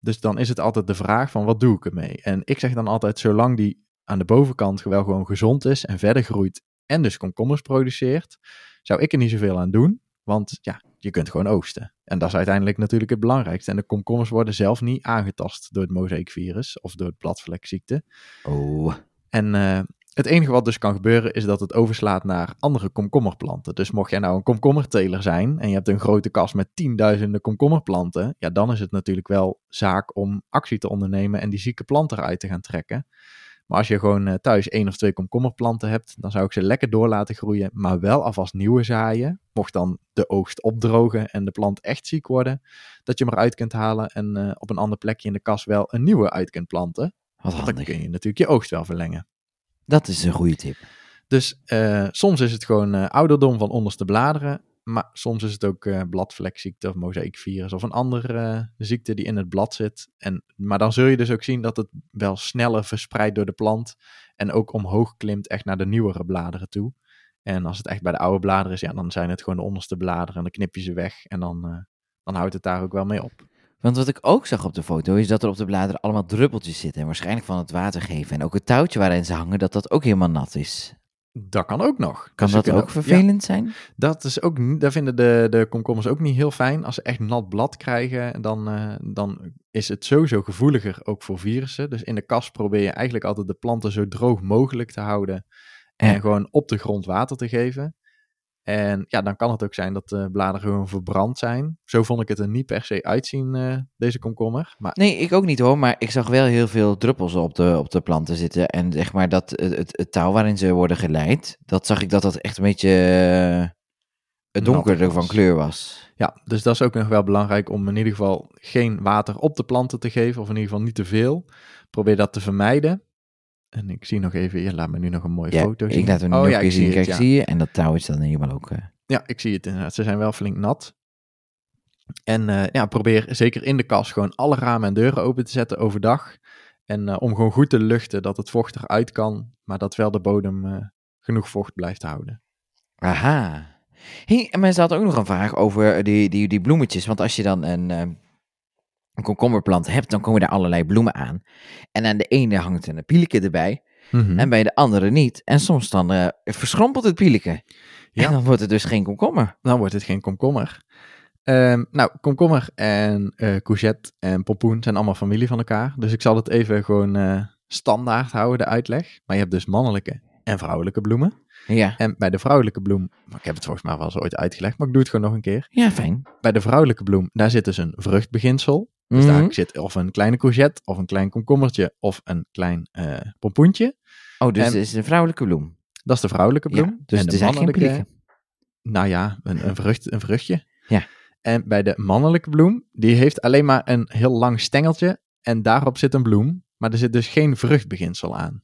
Dus dan is het altijd de vraag van wat doe ik ermee? En ik zeg dan altijd, zolang die aan de bovenkant wel gewoon gezond is en verder groeit en dus komkommers produceert, zou ik er niet zoveel aan doen. Want ja, je kunt gewoon oogsten. En dat is uiteindelijk natuurlijk het belangrijkste. En de komkommers worden zelf niet aangetast door het mozaïekvirus of door het bladvlekziekte. Oh. En uh, het enige wat dus kan gebeuren is dat het overslaat naar andere komkommerplanten. Dus mocht jij nou een komkommerteler zijn en je hebt een grote kas met tienduizenden komkommerplanten, ja, dan is het natuurlijk wel zaak om actie te ondernemen en die zieke planten eruit te gaan trekken. Maar als je gewoon uh, thuis één of twee komkommerplanten hebt, dan zou ik ze lekker door laten groeien, maar wel alvast nieuwe zaaien. Mocht dan de oogst opdrogen en de plant echt ziek worden, dat je hem eruit kunt halen en uh, op een ander plekje in de kas wel een nieuwe uit kunt planten. Want dan kun je natuurlijk je oogst wel verlengen. Dat is een goede tip. Dus uh, soms is het gewoon uh, ouderdom van onderste bladeren. Maar soms is het ook uh, bladvlekziekte of mozaïekvirus of een andere ziekte die in het blad zit. En, maar dan zul je dus ook zien dat het wel sneller verspreidt door de plant. En ook omhoog klimt echt naar de nieuwere bladeren toe. En als het echt bij de oude bladeren is, ja, dan zijn het gewoon de onderste bladeren. En dan knip je ze weg en dan, dan houdt het daar ook wel mee op. Want wat ik ook zag op de foto is dat er op de bladeren allemaal druppeltjes zitten. En waarschijnlijk van het water geven. En ook het touwtje waarin ze hangen, dat dat ook helemaal nat is. Dat kan ook nog. Kan dus dat ook vervelend ja, zijn? Dat is ook, daar vinden de, de komkommers ook niet heel fijn. Als ze echt nat blad krijgen, dan, uh, dan is het sowieso gevoeliger ook voor virussen. Dus in de kast probeer je eigenlijk altijd de planten zo droog mogelijk te houden. En ja. gewoon op de grond water te geven. En ja, dan kan het ook zijn dat de bladeren gewoon verbrand zijn. Zo vond ik het er niet per se uitzien, uh, deze komkommer. Maar... Nee, ik ook niet hoor, maar ik zag wel heel veel druppels op de, op de planten zitten. En zeg maar dat het, het, het touw waarin ze worden geleid, dat zag ik dat dat echt een beetje uh, het donkerder van kleur was. Ja, dus dat is ook nog wel belangrijk om in ieder geval geen water op de planten te geven, of in ieder geval niet te veel. Probeer dat te vermijden. En ik zie nog even, je laat me nu nog een mooie ja, foto zien. Ik laat hem nu oh, nog ja, eens zien. het, Kijk, ja. zie je? En dat touw is dan helemaal ook... Uh... Ja, ik zie het inderdaad. Ze zijn wel flink nat. En eh, ja, probeer zeker in de kas gewoon alle ramen en deuren open te zetten overdag. En eh, om gewoon goed te luchten dat het vocht eruit kan, maar dat wel de bodem eh, genoeg vocht blijft houden. Aha. Hey, en mensen hadden ook nog een vraag over die, die, die bloemetjes. Want als je dan een, eh, een komkommerplant hebt, dan komen er allerlei bloemen aan. En aan de ene hangt een pieleke erbij, Mhm. en bij de andere niet. En soms dan eh, verschrompelt het pieleke. Ja. En dan wordt het dus geen komkommer. Dan wordt het geen komkommer. Ehm, nou, komkommer en eh courgette en pompoen zijn allemaal familie van elkaar. Dus ik zal het even gewoon eh, standaard houden, de uitleg. Maar je hebt dus mannelijke en vrouwelijke bloemen. Ja, En bij de vrouwelijke bloem, ik heb het volgens mij wel eens ooit uitgelegd, maar ik doe het gewoon nog een keer. ja fijn. Bij de vrouwelijke bloem, daar zit dus een vruchtbeginsel. Dus Mhm. daar zit of een kleine courgette, of een klein komkommertje, of een klein eh, pompoentje. Oh, dus en- het is een vrouwelijke bloem. Dat is de vrouwelijke bloem. Ja, dus en het de is geen mannelijke, nou ja, een, een, vrucht, een vruchtje. Ja. En bij de mannelijke bloem, die heeft alleen maar een heel lang stengeltje en daarop zit een bloem, maar er zit dus geen vruchtbeginsel aan.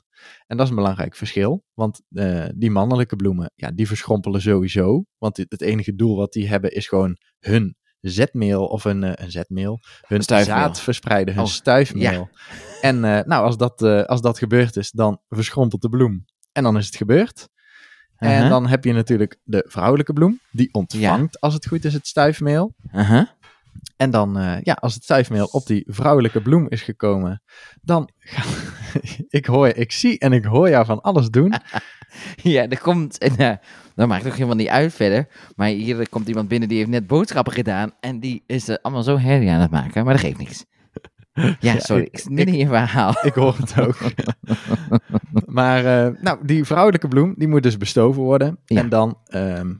En dat is een belangrijk verschil, want eh, die mannelijke bloemen, ja, die verschrompelen sowieso, want het enige doel wat die hebben is gewoon hun zetmeel of een, eh, een zetmeel, hun Stuifmeel. zaad verspreiden, hun Oh, stuifmeel. En eh, nou, als dat, eh, als dat gebeurd is, dan verschrompelt de bloem en dan is het gebeurd. En Uh-huh. dan heb je natuurlijk de vrouwelijke bloem, die ontvangt als het goed is het stuifmeel. Uh-huh. En dan, ja, als het stuifmeel op die vrouwelijke bloem is gekomen, dan ga ik hoor, ik zie en ik hoor jou van alles doen. Ja, er komt. En, eh, dat maakt ook helemaal niet uit verder. Maar hier komt iemand binnen die heeft net boodschappen gedaan. En die is er allemaal zo herrie aan het maken. Maar dat geeft niks. Ja, sorry. ik- Ik zit midden in je verhaal. Ik hoor het ook. maar, eh, nou, die vrouwelijke bloem, die moet dus bestoven worden. Ja. En dan ehm,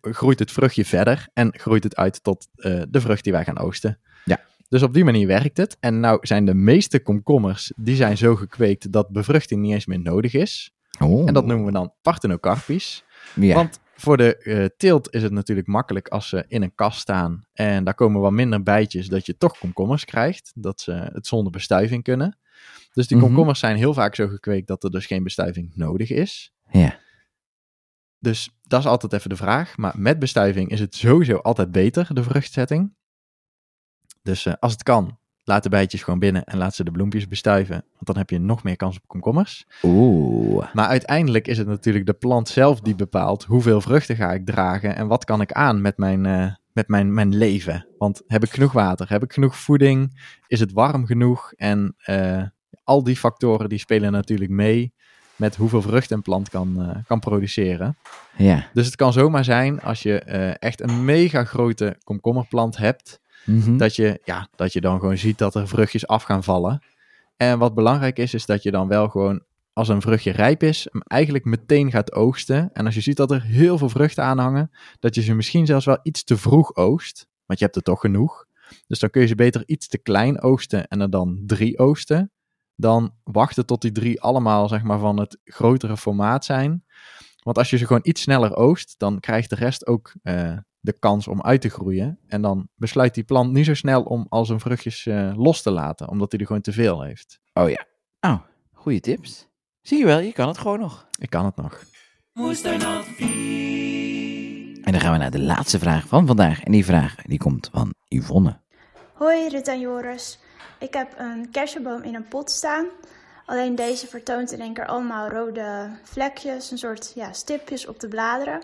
groeit het vruchtje verder en groeit het uit tot eh, de vrucht die wij gaan oogsten. Ja. Dus op die manier werkt het. En nou zijn de meeste komkommers, die zijn zo gekweekt dat bevruchting niet eens meer nodig is. Oh. En dat noemen we dan parthenocarpisch. Ja. Want voor de eh, teelt is het natuurlijk makkelijk als ze in een kast staan en daar komen wat minder bijtjes, dat je toch komkommers krijgt, dat ze het zonder bestuiving kunnen. Dus die Mhm. komkommers zijn heel vaak zo gekweekt dat er dus geen bestuiving nodig is. ja. Dus dat is altijd even de vraag. Maar met bestuiving is het sowieso altijd beter, de vruchtzetting. Dus eh, als het kan, laat de bijtjes gewoon binnen en laat ze de bloempjes bestuiven. Want dan heb je nog meer kans op komkommers. Oeh. Maar uiteindelijk is het natuurlijk de plant zelf die bepaalt hoeveel vruchten ga ik dragen en wat kan ik aan met mijn, eh, met mijn, mijn leven. Want heb ik genoeg water? Heb ik genoeg voeding? Is het warm genoeg? En eh, al die factoren die spelen natuurlijk mee met hoeveel vrucht een plant kan, eh, kan produceren. Ja. Dus het kan zomaar zijn als je echt een mega grote komkommerplant hebt, Mhm. dat je, ja, dat je dan gewoon ziet dat er vruchtjes af gaan vallen. En wat belangrijk is, is dat je dan wel gewoon, als een vruchtje rijp is, hem eigenlijk meteen gaat oogsten. En als je ziet dat er heel veel vruchten aan hangen, dat je ze misschien zelfs wel iets te vroeg oogst. Want je hebt er toch genoeg. Dus dan kun je ze beter iets te klein oogsten en er dan drie oogsten. Dan wachten tot die drie allemaal, zeg maar, van het grotere formaat zijn. Want als je ze gewoon iets sneller oogst, dan krijgt de rest ook eh, de kans om uit te groeien. En dan besluit die plant niet zo snel om al zijn vruchtjes eh, los te laten, omdat hij er gewoon te veel heeft. Oh ja. Oh, goede tips. Zie je wel, je kan het gewoon nog. Ik kan het nog. En dan gaan we naar de laatste vraag van vandaag. En die vraag die komt van Yvonne. Hoi Rut en Joris. Ik heb een kersenboom in een pot staan. Alleen deze vertoont in één keer allemaal rode vlekjes, een soort ja, stipjes op de bladeren.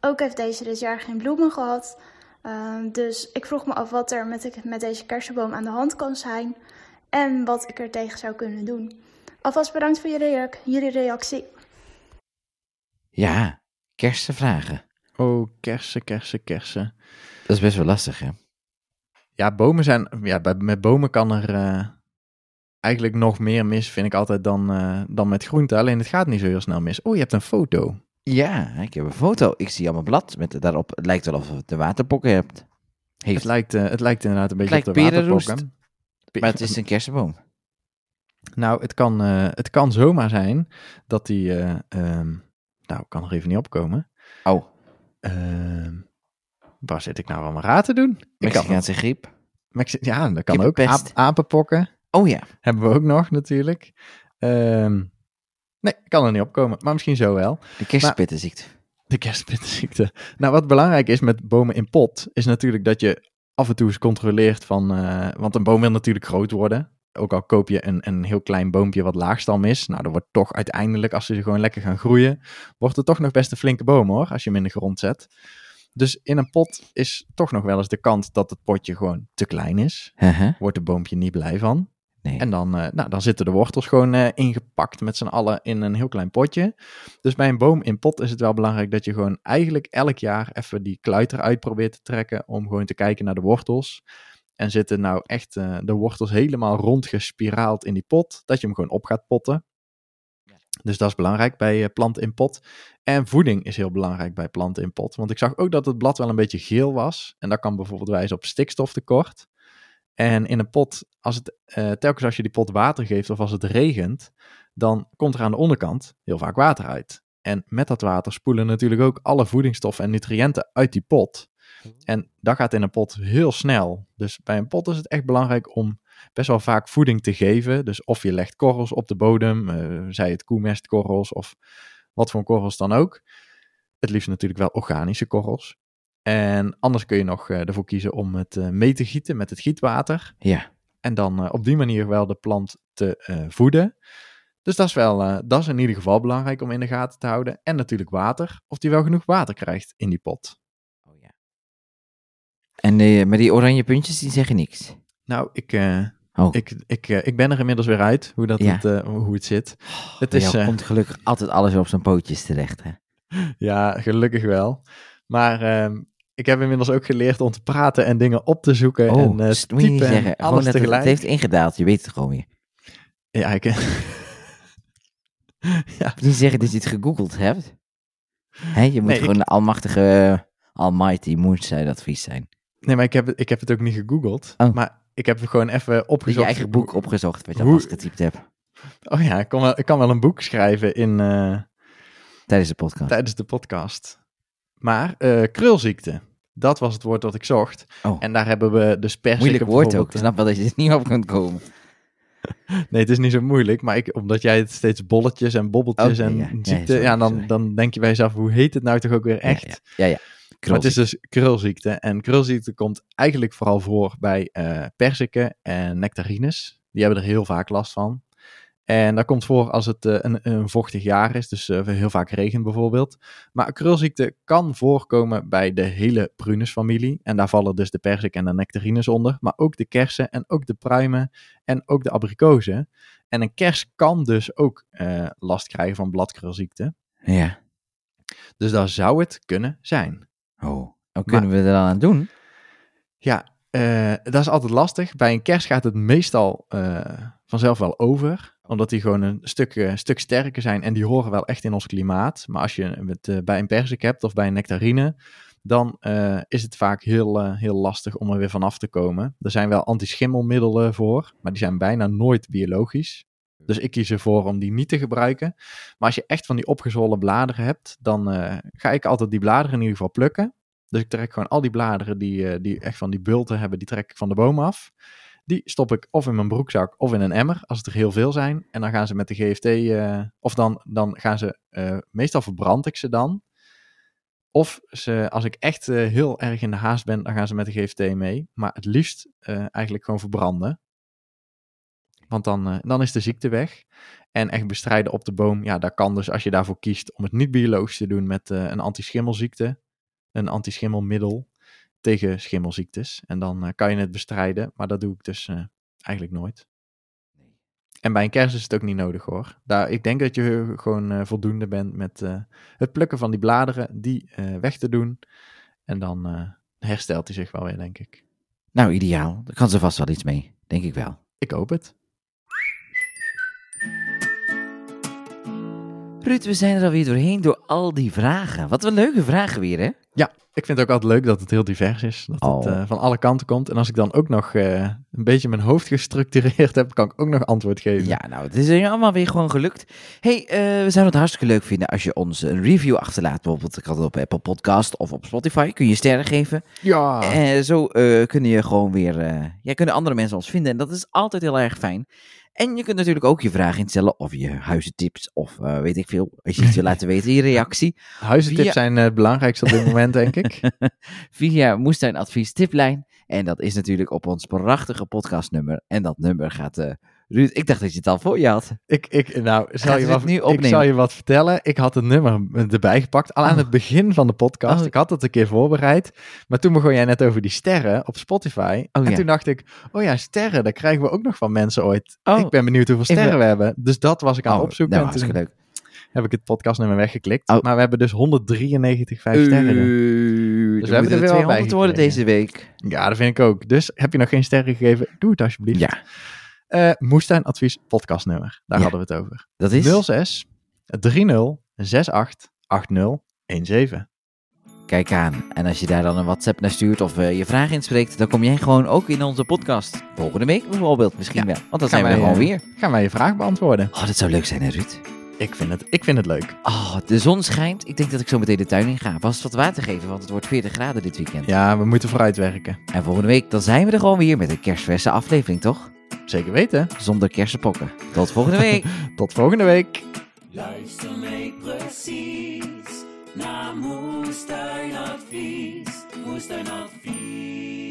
Ook heeft deze dit jaar geen bloemen gehad. Ehm, dus ik vroeg me af wat er met, met deze kersenboom aan de hand kan zijn. En wat ik er tegen zou kunnen doen. Alvast bedankt voor jullie, jullie reactie. Ja, kersenvragen. Oh, kersen, kersen, kersen. Dat is best wel lastig, hè? Ja, bomen zijn. Ja, bij, met bomen kan er eh, eigenlijk nog meer mis, vind ik altijd, dan, eh, dan met groenten. Alleen het gaat niet zo heel snel mis. Oh, je hebt een foto. Ja, ik heb een foto. Ik zie allemaal blad met daarop. Het lijkt wel of het de waterpokken hebt. Heeft, Het lijkt, eh, het lijkt inderdaad een beetje op de waterpokken. Maar het is een kersenboom. Nou, het kan, eh, het kan zomaar zijn dat die. eh, ehm, nou, ik kan er even niet opkomen. Oh, Ehm, waar zit ik nou allemaal raad te doen? Mexicaanse griep. Mexi- ja, dat kan ook. Aap, apenpokken Oh ja. hebben we ook nog natuurlijk. Ehm, nee, kan er niet opkomen, maar misschien zo wel. De kersenpittenziekte. De kerstpittenziekte. Nou, wat belangrijk is met bomen in pot, is natuurlijk dat je af en toe eens controleert van... eh, want een boom wil natuurlijk groot worden. Ook al koop je een, een heel klein boompje wat laagstam is. Nou, dan wordt toch uiteindelijk, als ze gewoon lekker gaan groeien... wordt het toch nog best een flinke boom hoor, als je hem in de grond zet. Dus in een pot is toch nog wel eens de kans dat het potje gewoon te klein is. Wordt het boompje niet blij van. Nee. En dan, eh, nou, dan zitten de wortels gewoon eh, ingepakt met z'n allen in een heel klein potje. Dus bij een boom in pot is het wel belangrijk dat je gewoon eigenlijk elk jaar even die kluit eruit probeert te trekken. Om gewoon te kijken naar de wortels. En zitten nou echt eh, de wortels helemaal rondgespiraald in die pot. Dat je hem gewoon op gaat potten. Dus dat is belangrijk bij planten in pot. En voeding is heel belangrijk bij planten in pot. Want ik zag ook dat het blad wel een beetje geel was. En dat kan bijvoorbeeld wijzen op stikstoftekort. En in een pot, als het, eh, telkens als je die pot water geeft of als het regent, dan komt er aan de onderkant heel vaak water uit. En met dat water spoelen natuurlijk ook alle voedingsstoffen en nutriënten uit die pot. En dat gaat in een pot heel snel. Dus bij een pot is het echt belangrijk om best wel vaak voeding te geven. Dus of je legt korrels op de bodem, eh, zij het koemestkorrels of wat voor korrels dan ook. Het liefst natuurlijk wel organische korrels. En anders kun je nog eh, ervoor kiezen om het eh, mee te gieten met het gietwater. Ja. En dan eh, op die manier wel de plant te voeden. Dus dat is wel, dat is in ieder geval belangrijk om in de gaten te houden. En natuurlijk water, of die wel genoeg water krijgt in die pot. Oh, ja. En maar die oranje puntjes, die zeggen niks. Nou, ik, Oh. ik, ik, ik ben er inmiddels weer uit hoe, dat Ja. het, hoe het zit. Het Bij is, komt gelukkig altijd alles op zijn pootjes terecht, hè? ja, gelukkig wel. Maar ehm, ik heb inmiddels ook geleerd om te praten en dingen op te zoeken. Oh, en moet je niet en zeggen. Alles tegelijk. het heeft ingedaald, je weet het gewoon weer. Ja, ik, ja, Niet zeggen dat je het gegoogeld hebt. Hè, je moet Nee, ik- gewoon de almachtige Almighty Moonshine advies zijn. nee, maar ik heb, het- ik heb het ook niet gegoogeld. Oh. Maar ik heb gewoon even Je opgezocht. eigen boek opgezocht, wat je hoe- getypt hebt Oh ja, ik kan wel, ik kan wel een boek schrijven in, eh, tijdens de podcast. tijdens de podcast. Maar eh, krulziekte, dat was het woord dat ik zocht. Oh. En daar hebben we dus persiken Moeilijk woord ook. Ik snap wel dat je er niet op kunt komen. Nee, het is niet zo moeilijk, maar ik, omdat jij het steeds bolletjes en bobbeltjes en ja. Ziekte, ja, dan, sorry. dan denk je bij jezelf, hoe heet het nou toch ook weer echt? Ja, ja. ja, ja. Maar het is dus krulziekte. En krulziekte komt eigenlijk vooral voor bij eh perziken en nectarines. Die hebben er heel vaak last van. En dat komt voor als het eh, een, een vochtig jaar is, dus eh, heel vaak regent bijvoorbeeld. Maar krulziekte kan voorkomen bij de hele prunusfamilie. En daar vallen dus de persik en de nectarines onder. Maar ook de kersen en ook de pruimen en ook de abrikozen. En een kers kan dus ook eh, last krijgen van bladkrulziekte. Ja. Dus dat zou het kunnen zijn. Oh. Wat kunnen we er dan aan doen? Ja, dat is altijd lastig. Bij een kers gaat het meestal vanzelf wel over. Omdat die gewoon een stuk, eh, stuk sterker zijn en die horen wel echt in ons klimaat. Maar als je het eh, bij een persik hebt of bij een nectarine, dan eh, is het vaak heel, heel lastig om er weer vanaf te komen. Er zijn wel antischimmelmiddelen voor, maar die zijn bijna nooit biologisch. Dus ik kies ervoor om die niet te gebruiken. Maar als je echt van die opgezwollen bladeren hebt, dan ga ik altijd die bladeren in ieder geval plukken. Dus ik trek gewoon al die bladeren die, die echt van die bulten hebben, die trek ik van de boom af. Die stop ik of in mijn broekzak of in een emmer, als het er heel veel zijn. En dan gaan ze met de GFT, eh, of dan, dan gaan ze, eh, meestal verbrand ik ze dan. Of ze, als ik echt eh, heel erg in de haast ben, dan gaan ze met de GFT mee. Maar het liefst eigenlijk gewoon verbranden. Want dan, dan is de ziekte weg. En echt bestrijden op de boom, ja, dat kan dus als je daarvoor kiest om het niet biologisch te doen met een antischimmelziekte. Een antischimmelmiddel tegen schimmelziektes. En dan eh, kan je het bestrijden, maar dat doe ik dus eh, eigenlijk nooit. En bij een kers is het ook niet nodig hoor. Daar, ik denk dat je gewoon eh, voldoende bent met het plukken van die bladeren, die weg te doen. En dan herstelt hij zich wel weer, denk ik. Nou, ideaal. Daar kan ze vast wel iets mee. Denk ik wel. Ik hoop het. Ruud, we zijn er alweer doorheen door al die vragen. Wat een leuke vragen weer, hè? Ja, ik vind het ook altijd leuk dat het heel divers is. Dat het Oh. eh, van alle kanten komt. En als ik dan ook nog eh, een beetje mijn hoofd gestructureerd heb, kan ik ook nog antwoord geven. Ja, nou, het is allemaal weer gewoon gelukt. hey, eh, we zouden het hartstikke leuk vinden als je ons een review achterlaat. Bijvoorbeeld ik had het op Apple Podcast of op Spotify. Kun je sterren geven. Ja. Eh, zo kunnen je gewoon weer... ja, kunnen andere mensen ons vinden. En dat is altijd heel erg fijn. En je kunt natuurlijk ook je vraag instellen of je huizentips of eh, weet ik veel. Als je iets wil laten weten, je reactie. Huizentips Via- zijn eh, het belangrijkste op dit moment, denk ik. Via Moestuinadvies tiplijn. En dat is natuurlijk op ons prachtige podcastnummer. En dat nummer gaat... Ruud, ik dacht dat je het al voor je had. Ik, ik, nou, zal je wat, nu ik zal je wat vertellen. Ik had het nummer erbij gepakt, al aan Oh. het begin van de podcast. Oh. Ik had het een keer voorbereid. Maar toen begon jij net over die sterren op Spotify. Oh, en ja. toen dacht ik, oh ja, sterren, dat krijgen we ook nog van mensen ooit. Oh. Ik ben benieuwd hoeveel sterren we hebben. Dus dat was ik aan het opzoeken. nou, en toen leuk. heb ik het podcastnummer weggeklikt. Maar we hebben dus 193 vijf sterren. Uh, Dus we hebben er wel bij 200 worden deze week. Ja, dat vind ik ook. Dus heb je nog geen sterren gegeven, doe het alsjeblieft. Ja, Moestuinadvies podcastnummer. Daar Ja. hadden we het over. dat is... 06 30 68 80 17. Kijk aan. En als je daar dan een WhatsApp naar stuurt of eh, je vraag inspreekt, dan kom jij gewoon ook in onze podcast. Volgende week bijvoorbeeld, misschien Ja. wel. Want dan Gaan zijn we er wij, gewoon eh, weer. Gaan wij je vraag beantwoorden? Oh, dat zou leuk zijn, hè, Ruud? Ik vind het, ik vind het leuk. Oh, de zon schijnt. Ik denk dat ik zo meteen de tuin in ga. Vast wat water geven, want het wordt 40 graden dit weekend. Ja, we moeten vooruit werken. En volgende week, dan zijn we er gewoon weer met een kerstverse aflevering, toch? Zeker weten. Zonder kersenpokken. Tot volgende week. Tot volgende week. Luister mee precies naar Moestuinadvies. Moestuinadvies.